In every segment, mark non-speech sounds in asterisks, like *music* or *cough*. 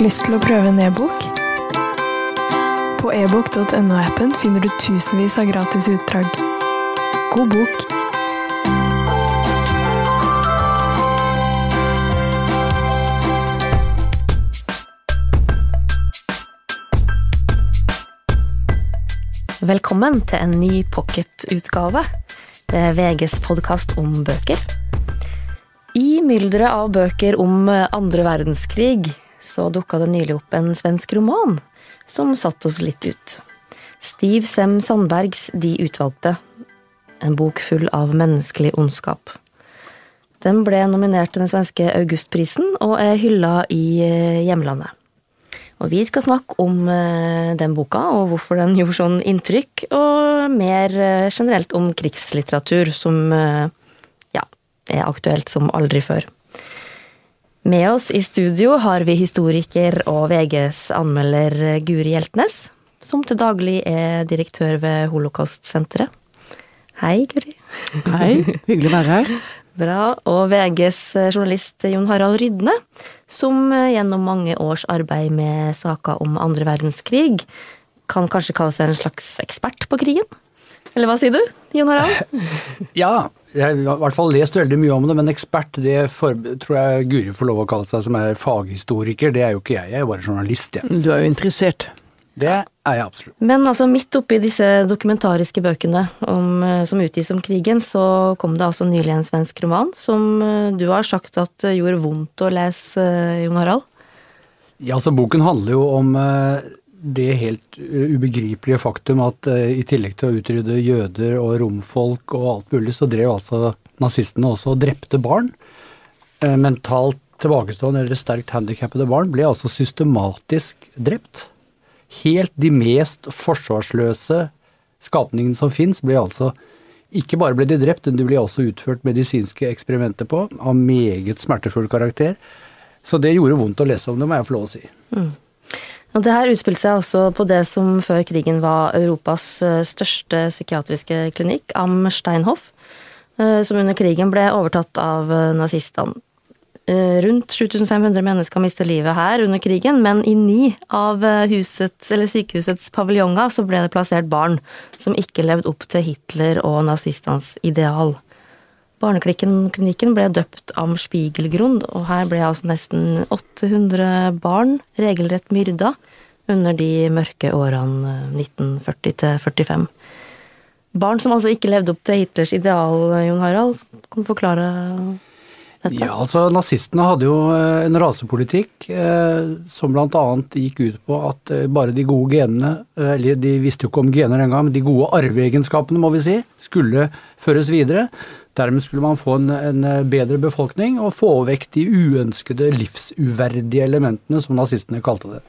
Lyst til å prøve en e-bok? På ebook.no-appen finner du tusenvis av gratis utdrag. God bok! Velkommen til en ny pocketutgave. Det er VGs podkast om bøker. I mylderet av bøker om andre verdenskrig så dukka det nylig opp en svensk roman som satte oss litt ut. Steve Sem Sandbergs De utvalgte. En bok full av menneskelig ondskap. Den ble nominert til den svenske Augustprisen og er hylla i hjemlandet. Og vi skal snakke om eh, den boka, og hvorfor den gjorde sånn inntrykk, og mer eh, generelt om krigslitteratur, som eh, ja, er aktuelt som aldri før. Med oss i studio har vi historiker og VGs anmelder Guri Hjeltnes, som til daglig er direktør ved Holocaust-senteret. Hei, Guri. Hei, hyggelig å være her. *laughs* Bra. Og VGs journalist Jon Harald Rydne, som gjennom mange års arbeid med saker om andre verdenskrig kan kanskje kalle seg en slags ekspert på krigen? Eller hva sier du, Jon Harald? *laughs* Ja, jeg har i hvert fall lest veldig mye om det, men ekspert det for, tror jeg Guri får lov å kalle seg, som er faghistoriker. Det er jo ikke jeg, jeg er jo bare journalist, jeg. Du er jo interessert. Det er jeg absolutt. Men altså, midt oppi disse dokumentariske bøkene om, som utgis om krigen, så kom det altså nylig en svensk roman som du har sagt at gjorde vondt å lese, Jon Harald? Ja, altså boken handler jo om det helt ubegripelige faktum at i tillegg til å utrydde jøder og romfolk og alt mulig, så drev altså nazistene også og drepte barn. Mentalt tilbakestående eller sterkt handikappede barn ble altså systematisk drept helt de mest forsvarsløse skapningene som fins, ble altså ikke bare ble de drept, men de ble også utført medisinske eksperimenter på, av meget smertefull karakter. Så det gjorde vondt å lese om det, må jeg få lov å si. Mm. Og det her utspilte seg også på det som før krigen var Europas største psykiatriske klinikk, Am Steinhoff, som under krigen ble overtatt av nazistene. Rundt 7500 mennesker mistet livet her under krigen, men i ni av husets, sykehusets paviljonger så ble det plassert barn som ikke levde opp til Hitler og nazistenes ideal. Barneklinikken ble døpt Am Spiegelgrund, og her ble altså nesten 800 barn regelrett myrda under de mørke årene 1940-45. Barn som altså ikke levde opp til Hitlers ideal, Jon Harald. Kan du forklare dette? Ja, altså Nazistene hadde jo en rasepolitikk eh, som bl.a. gikk ut på at eh, bare de gode genene, eller de visste jo ikke om gener engang, men de gode arveegenskapene, må vi si, skulle føres videre. Dermed skulle man få en, en bedre befolkning og få vekk de uønskede, livsuverdige elementene, som nazistene kalte det.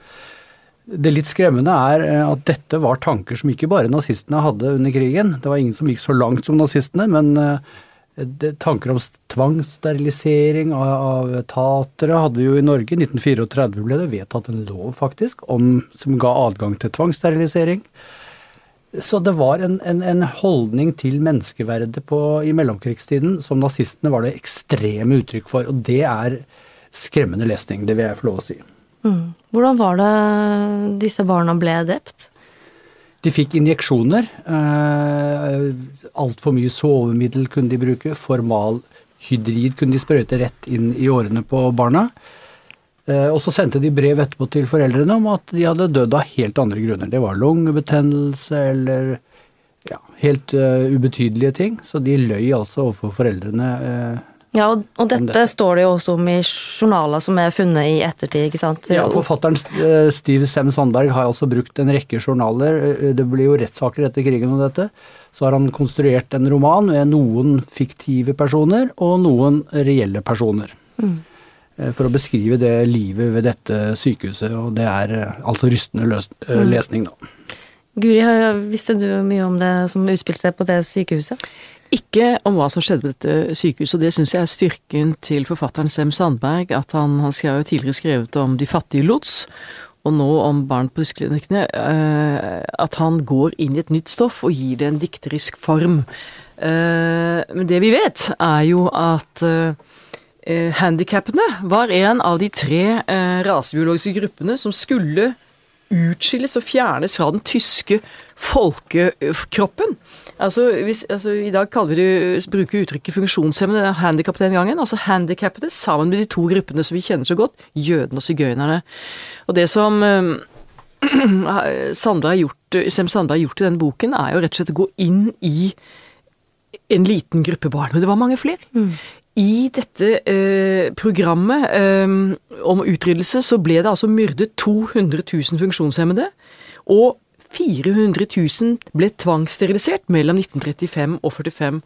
Det litt skremmende er at dette var tanker som ikke bare nazistene hadde under krigen. Det var ingen som gikk så langt som nazistene, men tanker om tvangssterilisering av, av tatere hadde vi jo i Norge. I 1934 ble det vedtatt en lov faktisk om, som ga adgang til tvangssterilisering. Så det var en, en, en holdning til menneskeverdet på, i mellomkrigstiden som nazistene var det ekstreme uttrykk for. Og det er skremmende lesning, det vil jeg få lov å si. Mm. Hvordan var det disse barna ble drept? De fikk injeksjoner. Eh, Altfor mye sovemiddel kunne de bruke. Formalhydrid kunne de sprøyte rett inn i årene på barna. Eh, og så sendte de brev etterpå til foreldrene om at de hadde dødd av helt andre grunner. Det var lungebetennelse eller ja, helt uh, ubetydelige ting. Så de løy altså overfor foreldrene. Uh, ja, og, og dette dette, står det jo også om i journaler som er funnet i ettertid, ikke sant? Ja, forfatteren Steve Sem Sandberg har altså brukt en rekke journaler. Det blir jo rettssaker etter krigen om dette. Så har han konstruert en roman med noen fiktive personer og noen reelle personer. Mm. For å beskrive det livet ved dette sykehuset, og det er altså rystende løs, mm. lesning, da. Guri, visste du mye om det som utspilte seg på det sykehuset? Ikke om hva som skjedde på dette sykehuset, og det syns jeg er styrken til forfatteren Sem Sandberg, at han, han har jo tidligere skrevet om de fattige lots, og nå om barn på dysklinikkene, at han går inn i et nytt stoff og gir det en dikterisk form. Men det vi vet, er jo at eh, handikappene var en av de tre eh, rasebiologiske gruppene som skulle utskilles og fjernes fra den tyske folkekroppen. Altså, hvis, altså, I dag kaller vi det, bruker uttrykket funksjonshemmede, handikap den gangen. Altså handikappede sammen med de to gruppene som vi kjenner så godt, jødene og sigøynerne. Og det som *clears throat* eh, Sandra har gjort, Sem Sandberg har gjort i denne boken, er jo rett og slett å gå inn i en liten gruppe barn. Og det var mange flere. Mm. I dette eh, programmet eh, om utryddelse så ble det altså myrdet 200 000 funksjonshemmede. Og 400 000 ble tvangssterilisert mellom 1935 og 45.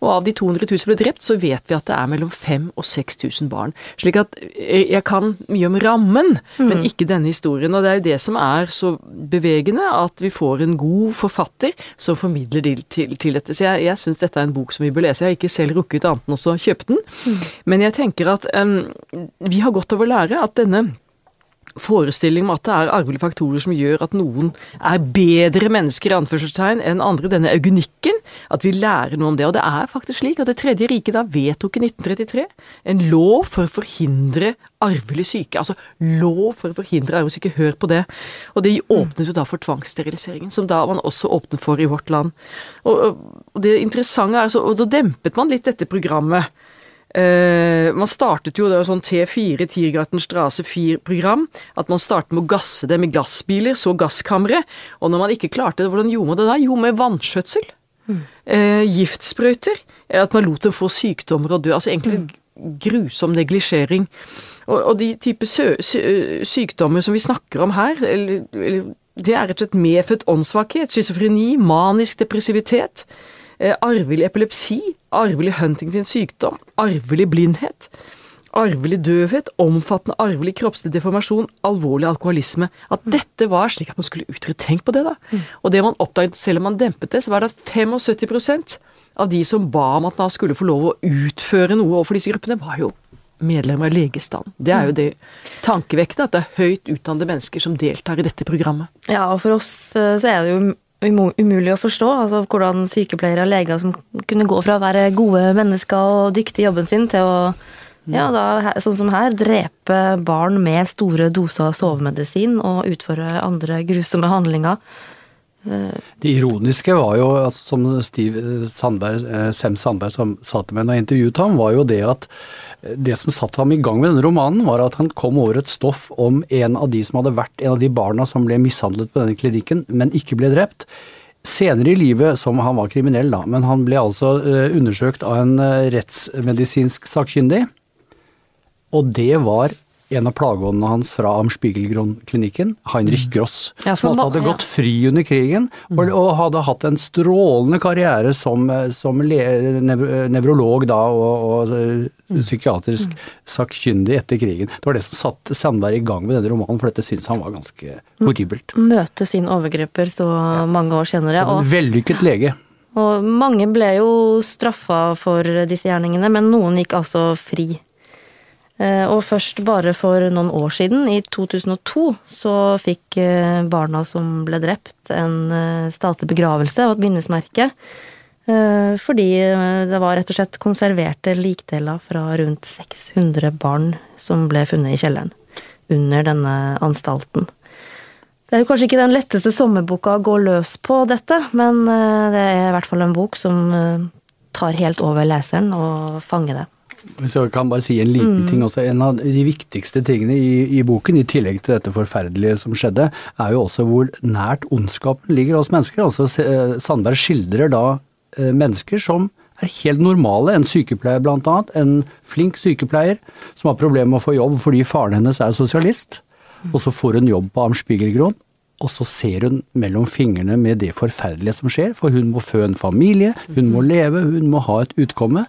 Og av de 200 000 ble drept, så vet vi at det er mellom 5000 og 6000 barn. Slik at eh, jeg kan mye om rammen, mm. men ikke denne historien. Og det er jo det som er så bevegende, at vi får en god forfatter som formidler til, til, til dette. Så jeg, jeg syns dette er en bok som vi bør lese. Jeg har ikke selv rukket annet enn å kjøpe den. Mm. Men jeg tenker at um, vi har godt av å lære at denne forestilling om at det er arvelige faktorer som gjør at noen er bedre mennesker i anførselstegn enn andre, denne eugenikken, at vi lærer noe om det. Og det er faktisk slik at Det tredje riket da vedtok i 1933 en lov for å forhindre arvelig syke. Altså lov for å forhindre arvelig syke, hør på det. Og det åpnet jo da for tvangssteriliseringen, som da man også åpnet for i vårt land. Og, og det interessante er så, og da dempet man litt dette programmet. Uh, man startet jo det var sånn T4, Tiergarten Strasse 4-program. At man startet med å gasse det med gassbiler, så gasskamre. Og når man ikke klarte det, hvordan gjorde man det da? Jo, med vannskjøtsel. Mm. Uh, giftsprøyter. At man lot dem få sykdommer og dø. Altså egentlig mm. grusom neglisjering. Og, og, de type sykdommer som vi snakker om her, eller, eller, det er rett og slett medfødt åndssvakhet, schizofreni, manisk depressivitet. Eh, arvelig epilepsi, arvelig Huntingtons sykdom, arvelig blindhet, arvelig døvhet, omfattende arvelig kroppslig deformasjon, alvorlig alkoholisme. At dette var slik at man skulle utrydde. Tenk på det, da. Mm. Og det man oppdaget, selv om man dempet det, så var det at 75% av de som ba om at man skulle få lov å utføre noe overfor disse gruppene, var jo medlemmer av legestand. Det er jo det tankevekkende at det er høyt utdannede mennesker som deltar i dette programmet. Ja, og for oss eh, så er det jo umulig å forstå. Altså hvordan sykepleiere og leger som kunne gå fra å være gode mennesker og dyktige i jobben sin, til å, ja, da, sånn som her, drepe barn med store doser sovemedisin og utføre andre grusomme handlinger. Det ironiske var jo, altså, som Steve Sandberg, eh, Sem Sandberg som sa til meg jeg intervjuet ham, var jo det at det som satte ham i gang med denne romanen, var at han kom over et stoff om en av de som hadde vært en av de barna som ble mishandlet på denne klinikken, men ikke ble drept. Senere i livet, som han var kriminell da, men han ble altså eh, undersøkt av en eh, rettsmedisinsk sakkyndig, og det var en av plageåndene hans fra Amspiegelgrunn-klinikken, Heinrich mm. Gross, ja, som altså hadde gått fri under krigen og, mm. og hadde hatt en strålende karriere som, som nevrolog da, og, og mm. psykiatrisk sakkyndig etter krigen. Det var det som satte Sandberg i gang med denne romanen, for dette syntes han var ganske horribelt. Møte sin overgriper så mange år senere. Som en vellykket lege. Og mange ble jo straffa for disse gjerningene, men noen gikk altså fri. Eh, og først bare for noen år siden, i 2002, så fikk eh, barna som ble drept, en eh, statlig begravelse og et minnesmerke. Fordi det var rett og slett konserverte likdeler fra rundt 600 barn som ble funnet i kjelleren under denne anstalten. Det er jo kanskje ikke den letteste sommerboka å gå løs på dette, men det er i hvert fall en bok som tar helt over leseren og fanger det. Hvis jeg kan bare si en liten mm. ting også. En av de viktigste tingene i, i, boken, i tillegg til dette forferdelige som skjedde, er jo også hvor nært ondskapen ligger hos mennesker. Altså eh, Sandberg skildrer da eh, mennesker som er helt normale. En sykepleier blant annet. En flink sykepleier som har problemer med å få jobb fordi faren hennes er sosialist. Og så får hun jobb på Armspiegelgrund. Og så ser hun mellom fingrene med det forferdelige som skjer, for hun må fø en familie, hun må leve, hun må ha et utkomme.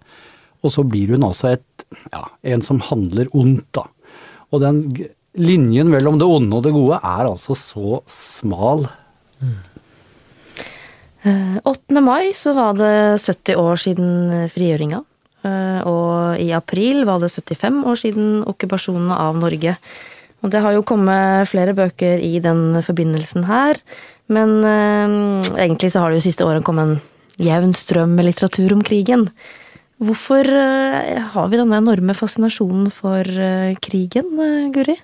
Og så blir hun altså et, ja, en som handler ondt, da. Og den linjen mellom det onde og det gode er altså så smal. Mm. 8. Eh, mai så var det 70 år siden frigjøringa. Eh, og i april var det 75 år siden okkupasjonen av Norge. Og det har jo kommet flere bøker i den forbindelsen her. Men eh, egentlig så har det jo siste året kommet en jevn strøm med litteratur om krigen. Hvorfor eh, har vi denne enorme fascinasjonen for eh, krigen, eh, Guri?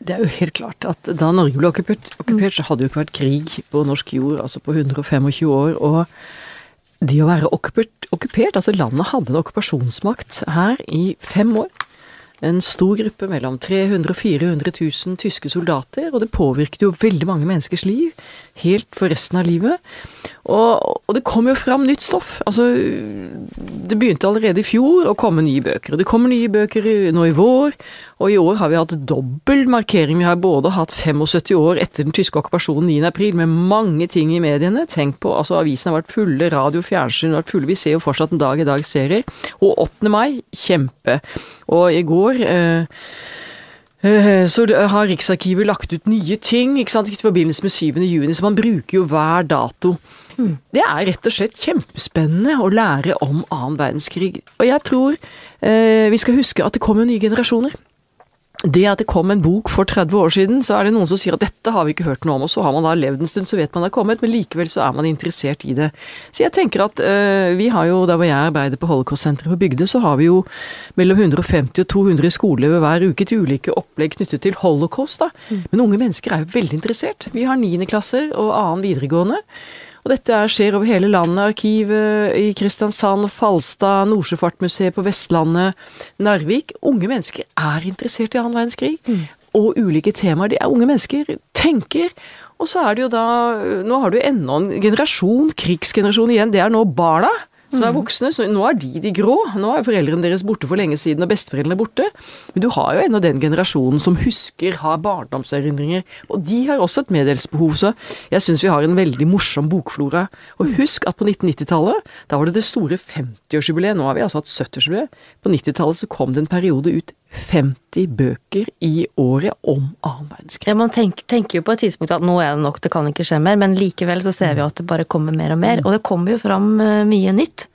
Det er jo helt klart at da Norge ble okkupert, okkupert så hadde det jo ikke vært krig på norsk jord altså på 125 år. Og det å være okkupert, okkupert altså landet hadde en okkupasjonsmakt her i fem år. En stor gruppe, mellom 300 og 400 000 tyske soldater, og det påvirket jo veldig mange menneskers liv, helt for resten av livet. Og, og det kom jo fram nytt stoff. Altså, det begynte allerede i fjor å komme nye bøker. Og det kommer nye bøker nå i vår, og i år har vi hatt dobbel markering. Vi har både hatt 75 år etter den tyske okkupasjonen 9. april, med mange ting i mediene. Tenk på, altså Avisene har vært fulle, radio, fjernsyn har vært fulle. Vi ser jo fortsatt en dag i dag serier. Og 8. mai, kjempe. Og i går eh, eh så har Riksarkivet lagt ut nye ting ikke sant, i forbindelse med 7. juni, så man bruker jo hver dato. Mm. Det er rett og slett kjempespennende å lære om annen verdenskrig. Og jeg tror eh, vi skal huske at det kommer nye generasjoner det at det kom en bok for 30 år siden, så er det noen som sier at dette har vi ikke hørt noe om, og så har man da levd en stund, så vet man det har kommet, men likevel så er man interessert i det. Så jeg tenker at øh, vi har jo, der hvor jeg arbeider på Holocaust-senteret på Bygde, så har vi jo mellom 150 og 200 skoleelever hver uke til ulike opplegg knyttet til holocaust, da. Mm. Men unge mennesker er jo veldig interessert. Vi har niendeklasser og annen videregående. Og dette skjer over hele landet. Arkivet i Kristiansand, Falstad, Nordsjøfartmuseet på Vestlandet, Narvik. Unge mennesker er interessert i annen verdenskrig. Mm. Og ulike temaer. De er unge mennesker, tenker. Og så er det jo da Nå har du enda en generasjon, krigsgenerasjon igjen. Det er nå barna som er voksne. Så nå er de de grå. Nå er foreldrene deres borte for lenge siden, og besteforeldrene borte. Men du har jo ennå den generasjonen som husker, har barndomserindringer. Og de har også et medelsbehov, så jeg syns vi har en veldig morsom bokflora. Og husk at på 1990-tallet, da var det det store 50-årsjubileet. Nå har vi altså hatt 70-årsjubileet. På 90-tallet så kom det en periode ut 50 bøker i året om annen verdenskrig. Ja, Man tenker, tenker, jo på et tidspunkt at nå er det nok, det kan ikke skje mer, men likevel så ser vi jo at det bare kommer mer og mer. Mm. Og det kommer jo fram uh, mye nytt.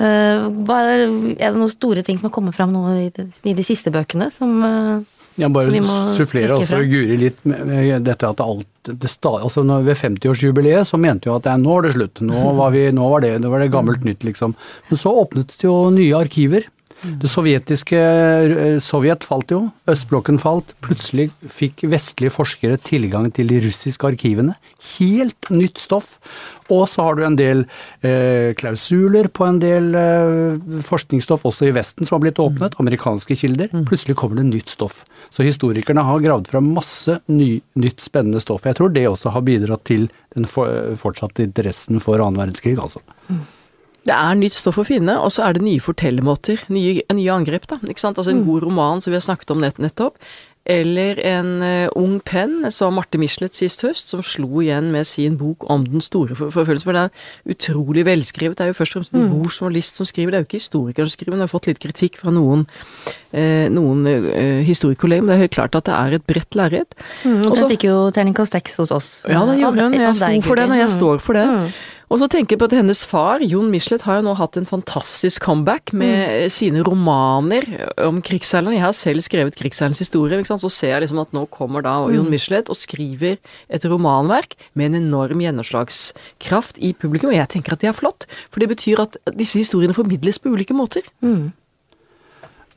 Uh, er, det noen store ting som har kommet fram nå i de, i de siste bøkene som ja, jeg bare sufflere også Guri litt med dette at alt det altså Ved 50-årsjubileet så mente jo at ja, nå er det slutt. Nå *laughs* var, vi, nå var, det, nå var det gammelt nytt, liksom. Men så åpnet det jo nye arkiver. Det sovjetiske eh, Sovjet falt jo, østblokken falt. Plutselig fikk vestlige forskere tilgang til de russiske arkivene. Helt nytt stoff. Og så har du en del eh, klausuler på en del eh, forskningsstoff også i Vesten som har blitt åpnet. Amerikanske kilder. Mm. Plutselig kommer det nytt stoff. Så historikerne har gravd fram masse ny, nytt spennende stoff. Jeg tror det også har bidratt til den for, fortsatte interessen for annen verdenskrig, altså. Det er nytt stoff å finne, og så er det nye fortellermåter. Nye, nye angrep, da. Ikke sant? Altså en mm. god roman som vi har snakket om nett, nettopp. Eller en uh, ung penn, som Marte Michelet sist høst, som slo igjen med sin bok om den store forfølgelsen. For det er utrolig velskrevet. Det er jo først og fremst en mm. god journalist som skriver, det er jo ikke historikeren som skriver. Hun har fått litt kritikk fra noen, uh, noen uh, historikerkolleger, men det er helt klart at det er et bredt lerret. Mm, og den fikk jo terningkast seks hos oss. Ja, det gjorde hun. Jeg sto for den, og jeg står for det. Mm. Og så tenker jeg på at hennes far, Jon Michelet, har jo nå hatt en fantastisk comeback med mm. sine romaner om krigsseilerne. Jeg har selv skrevet krigsseilernes historie, så ser jeg liksom at nå kommer da mm. Jon Michelet og skriver et romanverk med en enorm gjennomslagskraft i publikum, og jeg tenker at det er flott. For det betyr at disse historiene formidles på ulike måter. Mm.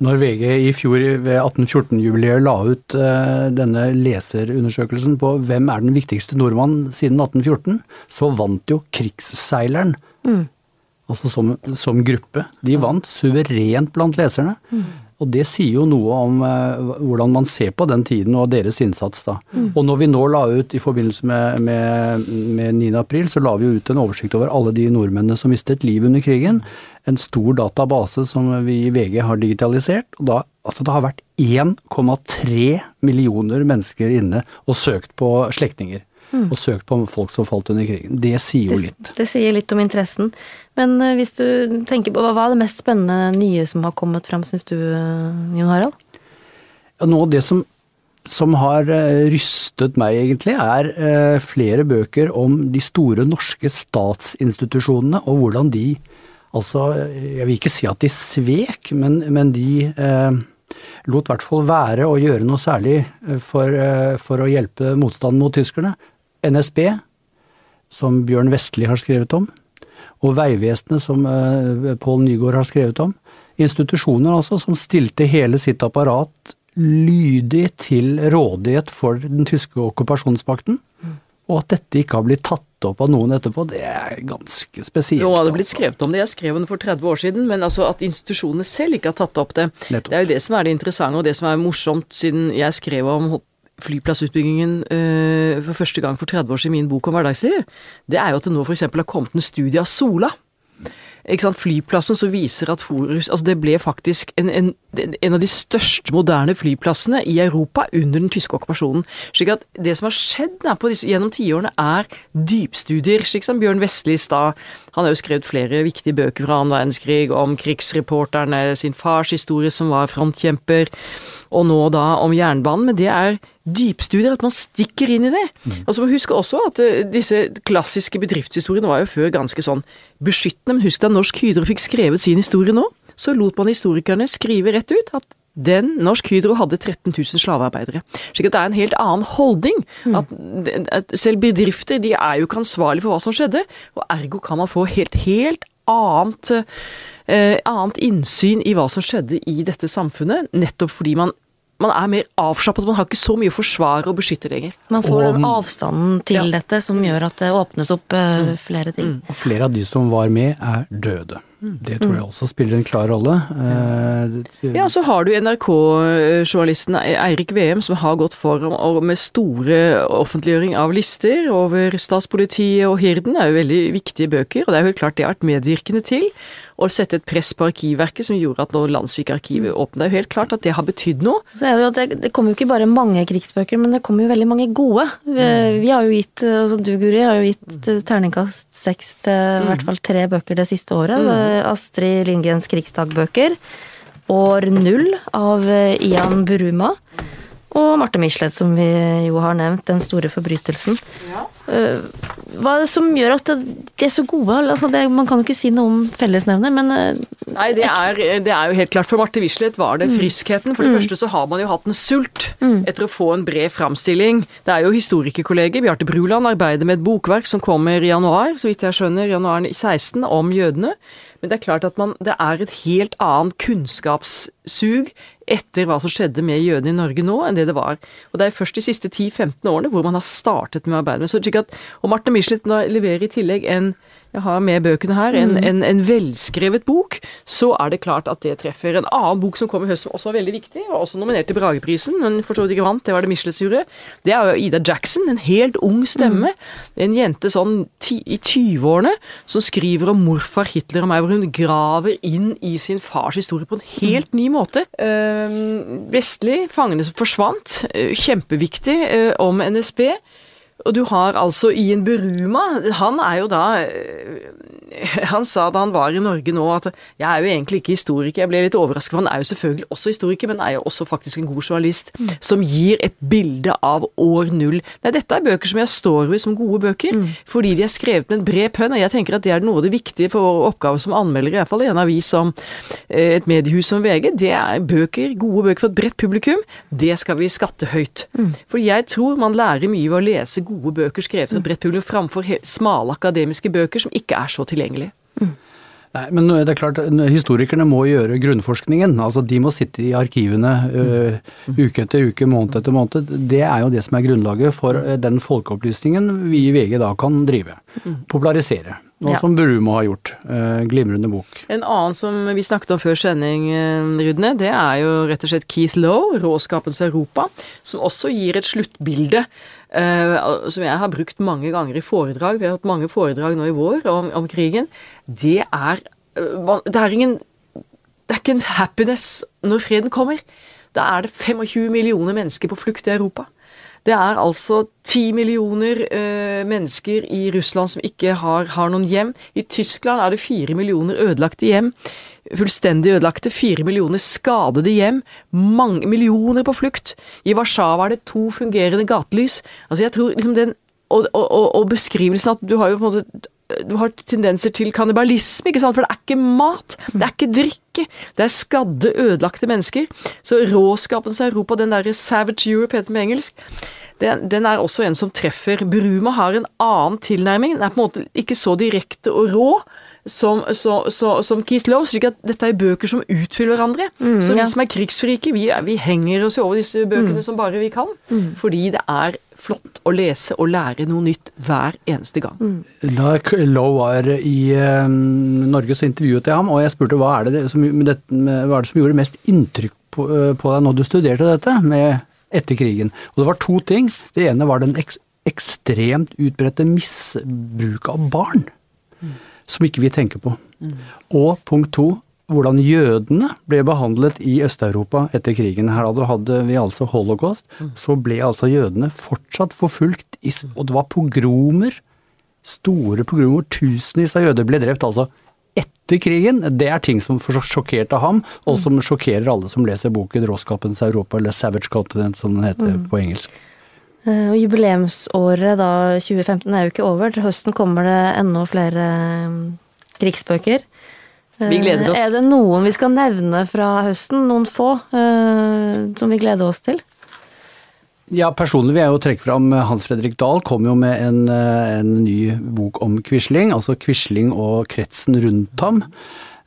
Når VG i fjor ved 1814-jubileet la ut uh, denne leserundersøkelsen på hvem er den viktigste nordmann siden 1814, så vant jo krigsseileren. Mm. Altså som, som, gruppe. De vant suverent blant leserne. Mm. Og det sier jo noe om uh, hvordan man ser på den tiden og deres innsats, da. Mm. Og når vi nå la ut i forbindelse med, med, med 9. april, så la vi jo ut en oversikt over alle de nordmennene som mistet livet under krigen en stor database som vi i VG har digitalisert. og da, altså Det har vært 1,3 millioner mennesker inne og søkt på slektninger. Mm. Og søkt på folk som falt under krigen. Det sier jo litt. Det, det sier litt om interessen. Men uh, hvis du tenker på, hva er det mest spennende nye som har kommet fram, syns du, uh, Jon Harald? Ja, nå det som som har uh, rystet meg, egentlig, er flere bøker om de store norske statsinstitusjonene, og hvordan de Altså, jeg vil ikke si at de svek, men, men de eh, lot i hvert fall være å gjøre noe særlig eh, for, eh, for, å hjelpe motstanden mot tyskerne. NSB, som Bjørn Vestli har skrevet om. og Vegvesenet, som uh, Pål Nygaard har skrevet om. Institusjoner altså, som stilte hele sitt apparat lydig til rådighet for den tyske okkupasjonsmakten. Og at dette ikke har blitt tatt opp av noen etterpå, det er ganske spesielt. Nå har det blitt skrevet om det, jeg skrev det for 30 år siden, men altså at institusjonene selv ikke har tatt opp det. Nettopp. Det er jo det som er det interessante, og det som er morsomt, siden jeg skrev om flyplassutbyggingen øh, for første gang for 30 år siden i min bok om hverdagsliv, det er jo at det nå f.eks. har kommet en studie av Sola ikke sant, flyplassen som viser at Forus altså Det ble faktisk en, en, en, av de største moderne flyplassene i Europa under den tyske okkupasjonen. slik at det som har skjedd disse, gjennom tiårene, er dypstudier. slik som Bjørn Vestli stad. Han har jo skrevet flere viktige bøker fra annen verdenskrig om krigsreporterne, sin fars historie som var frontkjemper, og nå da om jernbanen. Men det er dypstudier, at man stikker inn i det. Mm. Og så må huske også at uh, disse klassiske bedriftshistoriene var jo før ganske sånn beskyttende, men husk da Norsk Hydro fikk skrevet sin historie nå, så lot man historikerne skrive rett ut at den Norsk Hydro hadde 13 000 slavearbeidere. Slik at det er en helt annen holdning. Mm. At, at selv bedrifter de er jo ikke ansvarlige for hva som skjedde, og ergo kan man få helt, helt annet, eh, annet innsyn i hva som skjedde i dette samfunnet, nettopp fordi man man er mer avslappet, man har ikke så mye å forsvare og beskytte lenger. Man får og, den avstanden til ja. dette som gjør at det åpnes opp uh, flere ting. Og flere av de som var med, er døde. Det tror jeg også spiller en klar rolle. Uh, ja, så har du NRK-journalisten Eirik Veum som har gått foran med store offentliggjøring av lister over Statspolitiet og Hirden. Det er jo veldig viktige bøker, og det er jo helt klart det har vært medvirkende til og sette et press på Arkivverket som gjorde at når Landsvik-arkivet åpnet. Det er jo helt klart at det har betydd noe. Så er det, jo at det, det kommer jo ikke bare mange krigsbøker, men det kommer jo veldig mange gode. Vi, mm. vi har jo gitt, altså du Guri, har jo gitt mm. terningkast seks til mm. i hvert fall tre bøker det siste året. Mm. Astrid Lindgrens krigsdagbøker. År null av Ian Buruma. Og Marte Michelet, som vi jo har nevnt, 'Den store forbrytelsen'. Ja. Eh, hva er det som gjør at de er så gode? Altså det, man kan jo ikke si noe om fellesnevner, men eh, Nei, det er, det er, jo helt klart. For Marte Michelet var det mm. friskheten. For det mm. første så har man jo hatt en sult mm. etter å få en bred framstilling. Det er jo historikerkolleger. Bjarte Bruland arbeider med et bokverk som kommer i januar, så vidt jeg skjønner, januar 16, om jødene. Men det er klart at man, det er et helt annet kunnskapssug etter hva som skjedde med jødene i Norge nå, enn det det var. Og det er først de siste 10-15 årene hvor man har startet med å arbeide med det. Og Marte Michelet leverer i tillegg en jeg har med bøkene her, en, mm. en, en, velskrevet bok, så er det klart at det treffer. En annen bok som kom i høst som også var veldig viktig, og også nominert til Brageprisen, men for så vidt ikke vant, det var det Michelet-sure, det er jo Ida Jackson, en helt ung stemme. Mm. En jente sånn ti, i 20-årene som skriver om morfar Hitler og meg, hvor hun graver inn i sin fars historie på en helt ny måte. Uh, Vestlig, fangene som forsvant, uh, kjempeviktig uh, om NSB. Og du har altså Ian Buruma, han er jo da øh, Han sa da han var i Norge nå at jeg er jo egentlig ikke historiker, jeg ble litt overrasket, for han er jo selvfølgelig også historiker, men er jo også faktisk en god journalist mm. som gir et bilde av år null. Nei, dette er bøker som jeg står ved som gode bøker, mm. fordi de er skrevet med en bred pønn, og jeg tenker at det er noe av det viktige for vår oppgave som anmelder, i hvert fall i en avis som øh, et mediehus som VG, det er bøker, gode bøker for et bredt publikum, det skal vi skatte høyt. Mm. For jeg tror man lærer mye ved å lese gode gode bøker skrevet av et bredt publikum framfor smale akademiske bøker som ikke er så tilgjengelige. Mm. Nei, men det er klart, Historikerne må gjøre grunnforskningen. altså De må sitte i arkivene uh, uke etter uke, måned etter måned. Det er jo det som er grunnlaget for den folkeopplysningen vi i VG da kan drive. Popularisere. Noe ja. som Brumo har gjort. Uh, glimrende bok. En annen som vi snakket om før sending, Rudne, det er jo rett og slett Keith Lowe, 'Råskapens Europa', som også gir et sluttbilde uh, som jeg har brukt mange ganger i foredrag, vi har hatt mange foredrag nå i vår om, om krigen, det er uh, Det er ingen Det er ikke en happiness når freden kommer. Da er det 25 millioner mennesker på flukt i Europa. Det er altså 10 millioner uh, mennesker i Russland som ikke har, har noen hjem. I Tyskland er det 4 millioner ødelagte hjem fullstendig ødelagte, fire millioner skadede hjem, mange millioner på flukt. I Warszawa er det to fungerende gatelys. Altså jeg tror liksom den, og, og, og, beskrivelsen at du har jo på en måte du har tendenser til kannibalisme, ikke sant? for det er ikke mat, det er ikke drikke. Det er skadde, ødelagte mennesker. Så råskapens Europa, den derre Savage Europe heter det med engelsk, den, den, er også en som treffer. Bruma har en annen tilnærming. Den er på en måte ikke så direkte og rå, som, så, så, som Keith Lowe. slik at dette er bøker som utfyller hverandre. Mm, så vi ja. som er krigsfrike, vi, vi, henger oss over disse bøkene mm. som bare vi kan. Mm. Fordi det er flott å lese og lære noe nytt hver eneste gang. Mm. Da Lowe var i uh, Norge, så intervjuet jeg ham, og jeg spurte hva er det som, det, hva er det som gjorde mest inntrykk på, uh, på deg når du studerte dette med etter krigen. Og det var to ting. Det ene var den eks, ekstremt utbredte misbruket av barn. Mm som ikke vi tenker på. Mm. Og punkt to, hvordan jødene ble behandlet i Øst-Europa etter krigen. Her hadde vi altså holocaust. Så ble altså jødene fortsatt forfulgt, og det var pogromer. Store pogromer. Tusenvis av jøder ble drept altså etter krigen. Det er ting som sjokkerte ham, og som sjokkerer alle som leser boken 'Råskapens Europa', eller 'Savage Continent', som den heter mm. på engelsk. Eh, og jubileumsåret da, 2015 er jo ikke over. Til høsten kommer det enda flere eh, krigsbøker. Vi gleder oss. Eh, er det noen vi skal nevne fra høsten? Noen få som vi gleder oss til? Ja, personlig vil jeg jo trekke fram Hans Fredrik Dahl kom jo med en, en ny bok om Quisling, altså Quisling og kretsen rundt ham.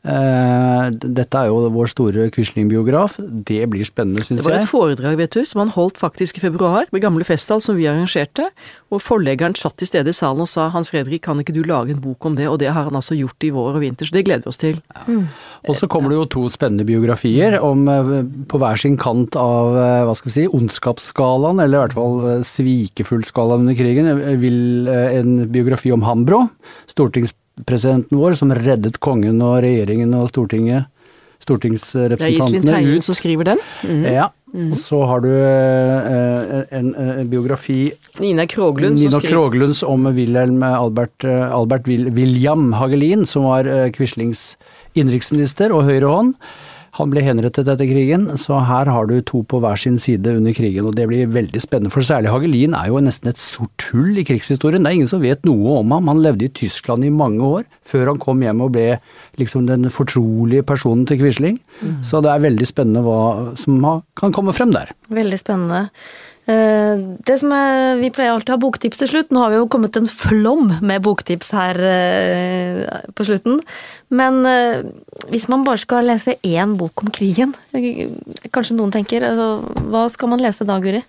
Eh, dette er jo vår store Quisling-biograf. Det blir spennende, syns jeg. Det var et foredrag vet du, som han holdt faktisk i februar, med Gamle Festtall, som vi arrangerte. Og forleggeren satt til stede i salen og sa Hans Fredrik, kan ikke du lage en bok om det? Og det har han altså gjort i vår og vinter, så det gleder vi oss til. Ja. Mm. Og så kommer det jo to spennende biografier om, eh, på hver sin kant av eh, hva skal vi si, ondskapsskalaen, eller i hvert fall svikefullskalaen under krigen. Vil en biografi om Hambro, stortingspresident presidenten vår som reddet kongen og regjeringen og Stortinget, stortingsrepresentantene ut. Det er Iselin Teien som skriver den? Mm -hmm. Ja. -hmm. Og så har du eh, en, en, biografi Nina Kroglund Nina Kroglunds om Wilhelm Albert, eh, Albert William Hagelin, som var eh, Quislings innenriksminister og høyre hånd. Han ble henrettet etter krigen, så her har du to på hver sin side under krigen, og det blir veldig spennende. For særlig Hagelin er jo nesten et sort hull i krigshistorien. Det er ingen som vet noe om ham. Han levde i Tyskland i mange år, før han kom hjem og ble liksom den fortrolige personen til Quisling. Mm. Så det er veldig spennende hva som kan komme frem der. Veldig spennende. Eh, det som er, Vi pleier alltid å ha boktips til slutt. Nå har vi jo kommet en flom med boktips her eh, på slutten. Men eh, hvis man bare skal lese én bok om krigen, kanskje noen tenker, altså, hva skal man lese da, Guri?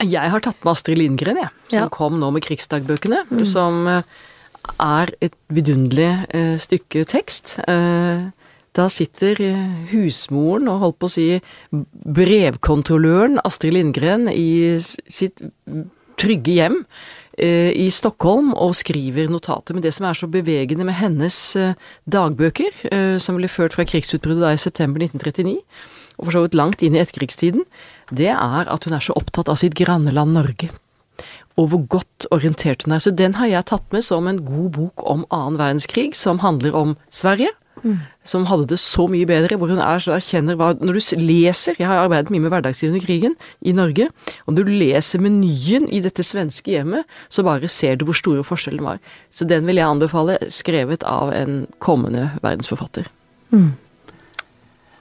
Jeg har tatt med Astrid Lindgren, jeg. Som ja. kom nå med krigsdagbøkene. Mm. Som er et vidunderlig stykke tekst. Da sitter eh, husmoren og holdt på å si brevkontrolløren Astrid Lindgren i sitt trygge hjem eh, i Stockholm og skriver notater. Men det som er så bevegende med hennes eh, dagbøker, som ble ført fra krigsutbruddet da i september 1939, og for så vidt langt inn i etterkrigstiden, det er at hun er så opptatt av sitt granneland Norge. Og hvor godt orientert hun er. Så den har jeg tatt med som en god bok om annen verdenskrig, som handler om Sverige, som hadde det så mye bedre, hvor hun er så erkjenner hva Når du leser Jeg har arbeidet mye med hverdagslivet under krigen i Norge, og når du leser menyen i dette svenske hjemmet, så bare ser du hvor store forskjellen var. Så den vil jeg anbefale, skrevet av en kommende verdensforfatter. Mm.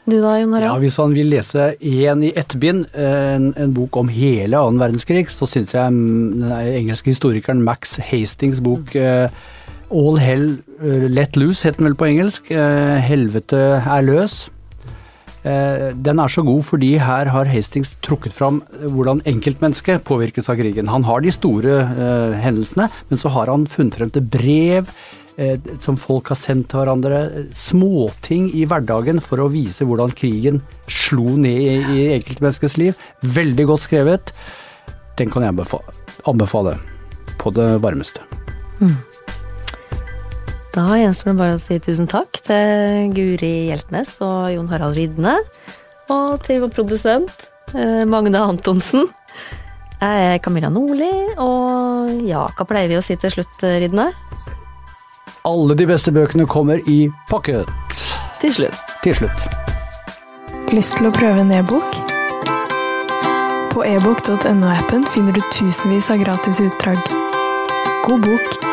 Du da, Jon Harald? Ja, Hvis han vil lese én i ett bind, en, en, bok om hele annen verdenskrig, så syns jeg mm, den engelske historikeren Max Hastings bok mm. All Hell uh, Let Loose het den vel på engelsk. Uh, helvete er løs. Uh, den er så god fordi her har Hastings trukket fram hvordan enkeltmennesket påvirkes av krigen. Han har de store hendelsene, men så har han funnet frem til brev som folk har sendt til hverandre. Småting i hverdagen for å vise hvordan krigen slo ned i, i enkeltmenneskets liv. Veldig godt skrevet. Den kan jeg anbefale på det varmeste. Mm. Da gjenstår det bare å si tusen takk til Guri Hjeltnes og Jon Harald Rydne. Og til vår produsent eh, Magne Antonsen. Jeg er Camilla Nordli, og ja, hva pleier vi å si til slutt, Rydne? Alle de beste bøkene kommer i pocket. Til slutt. Til slutt. Lyst til å prøve en e-bok? På ebook.no-appen finner du tusenvis av gratis utdrag. God bok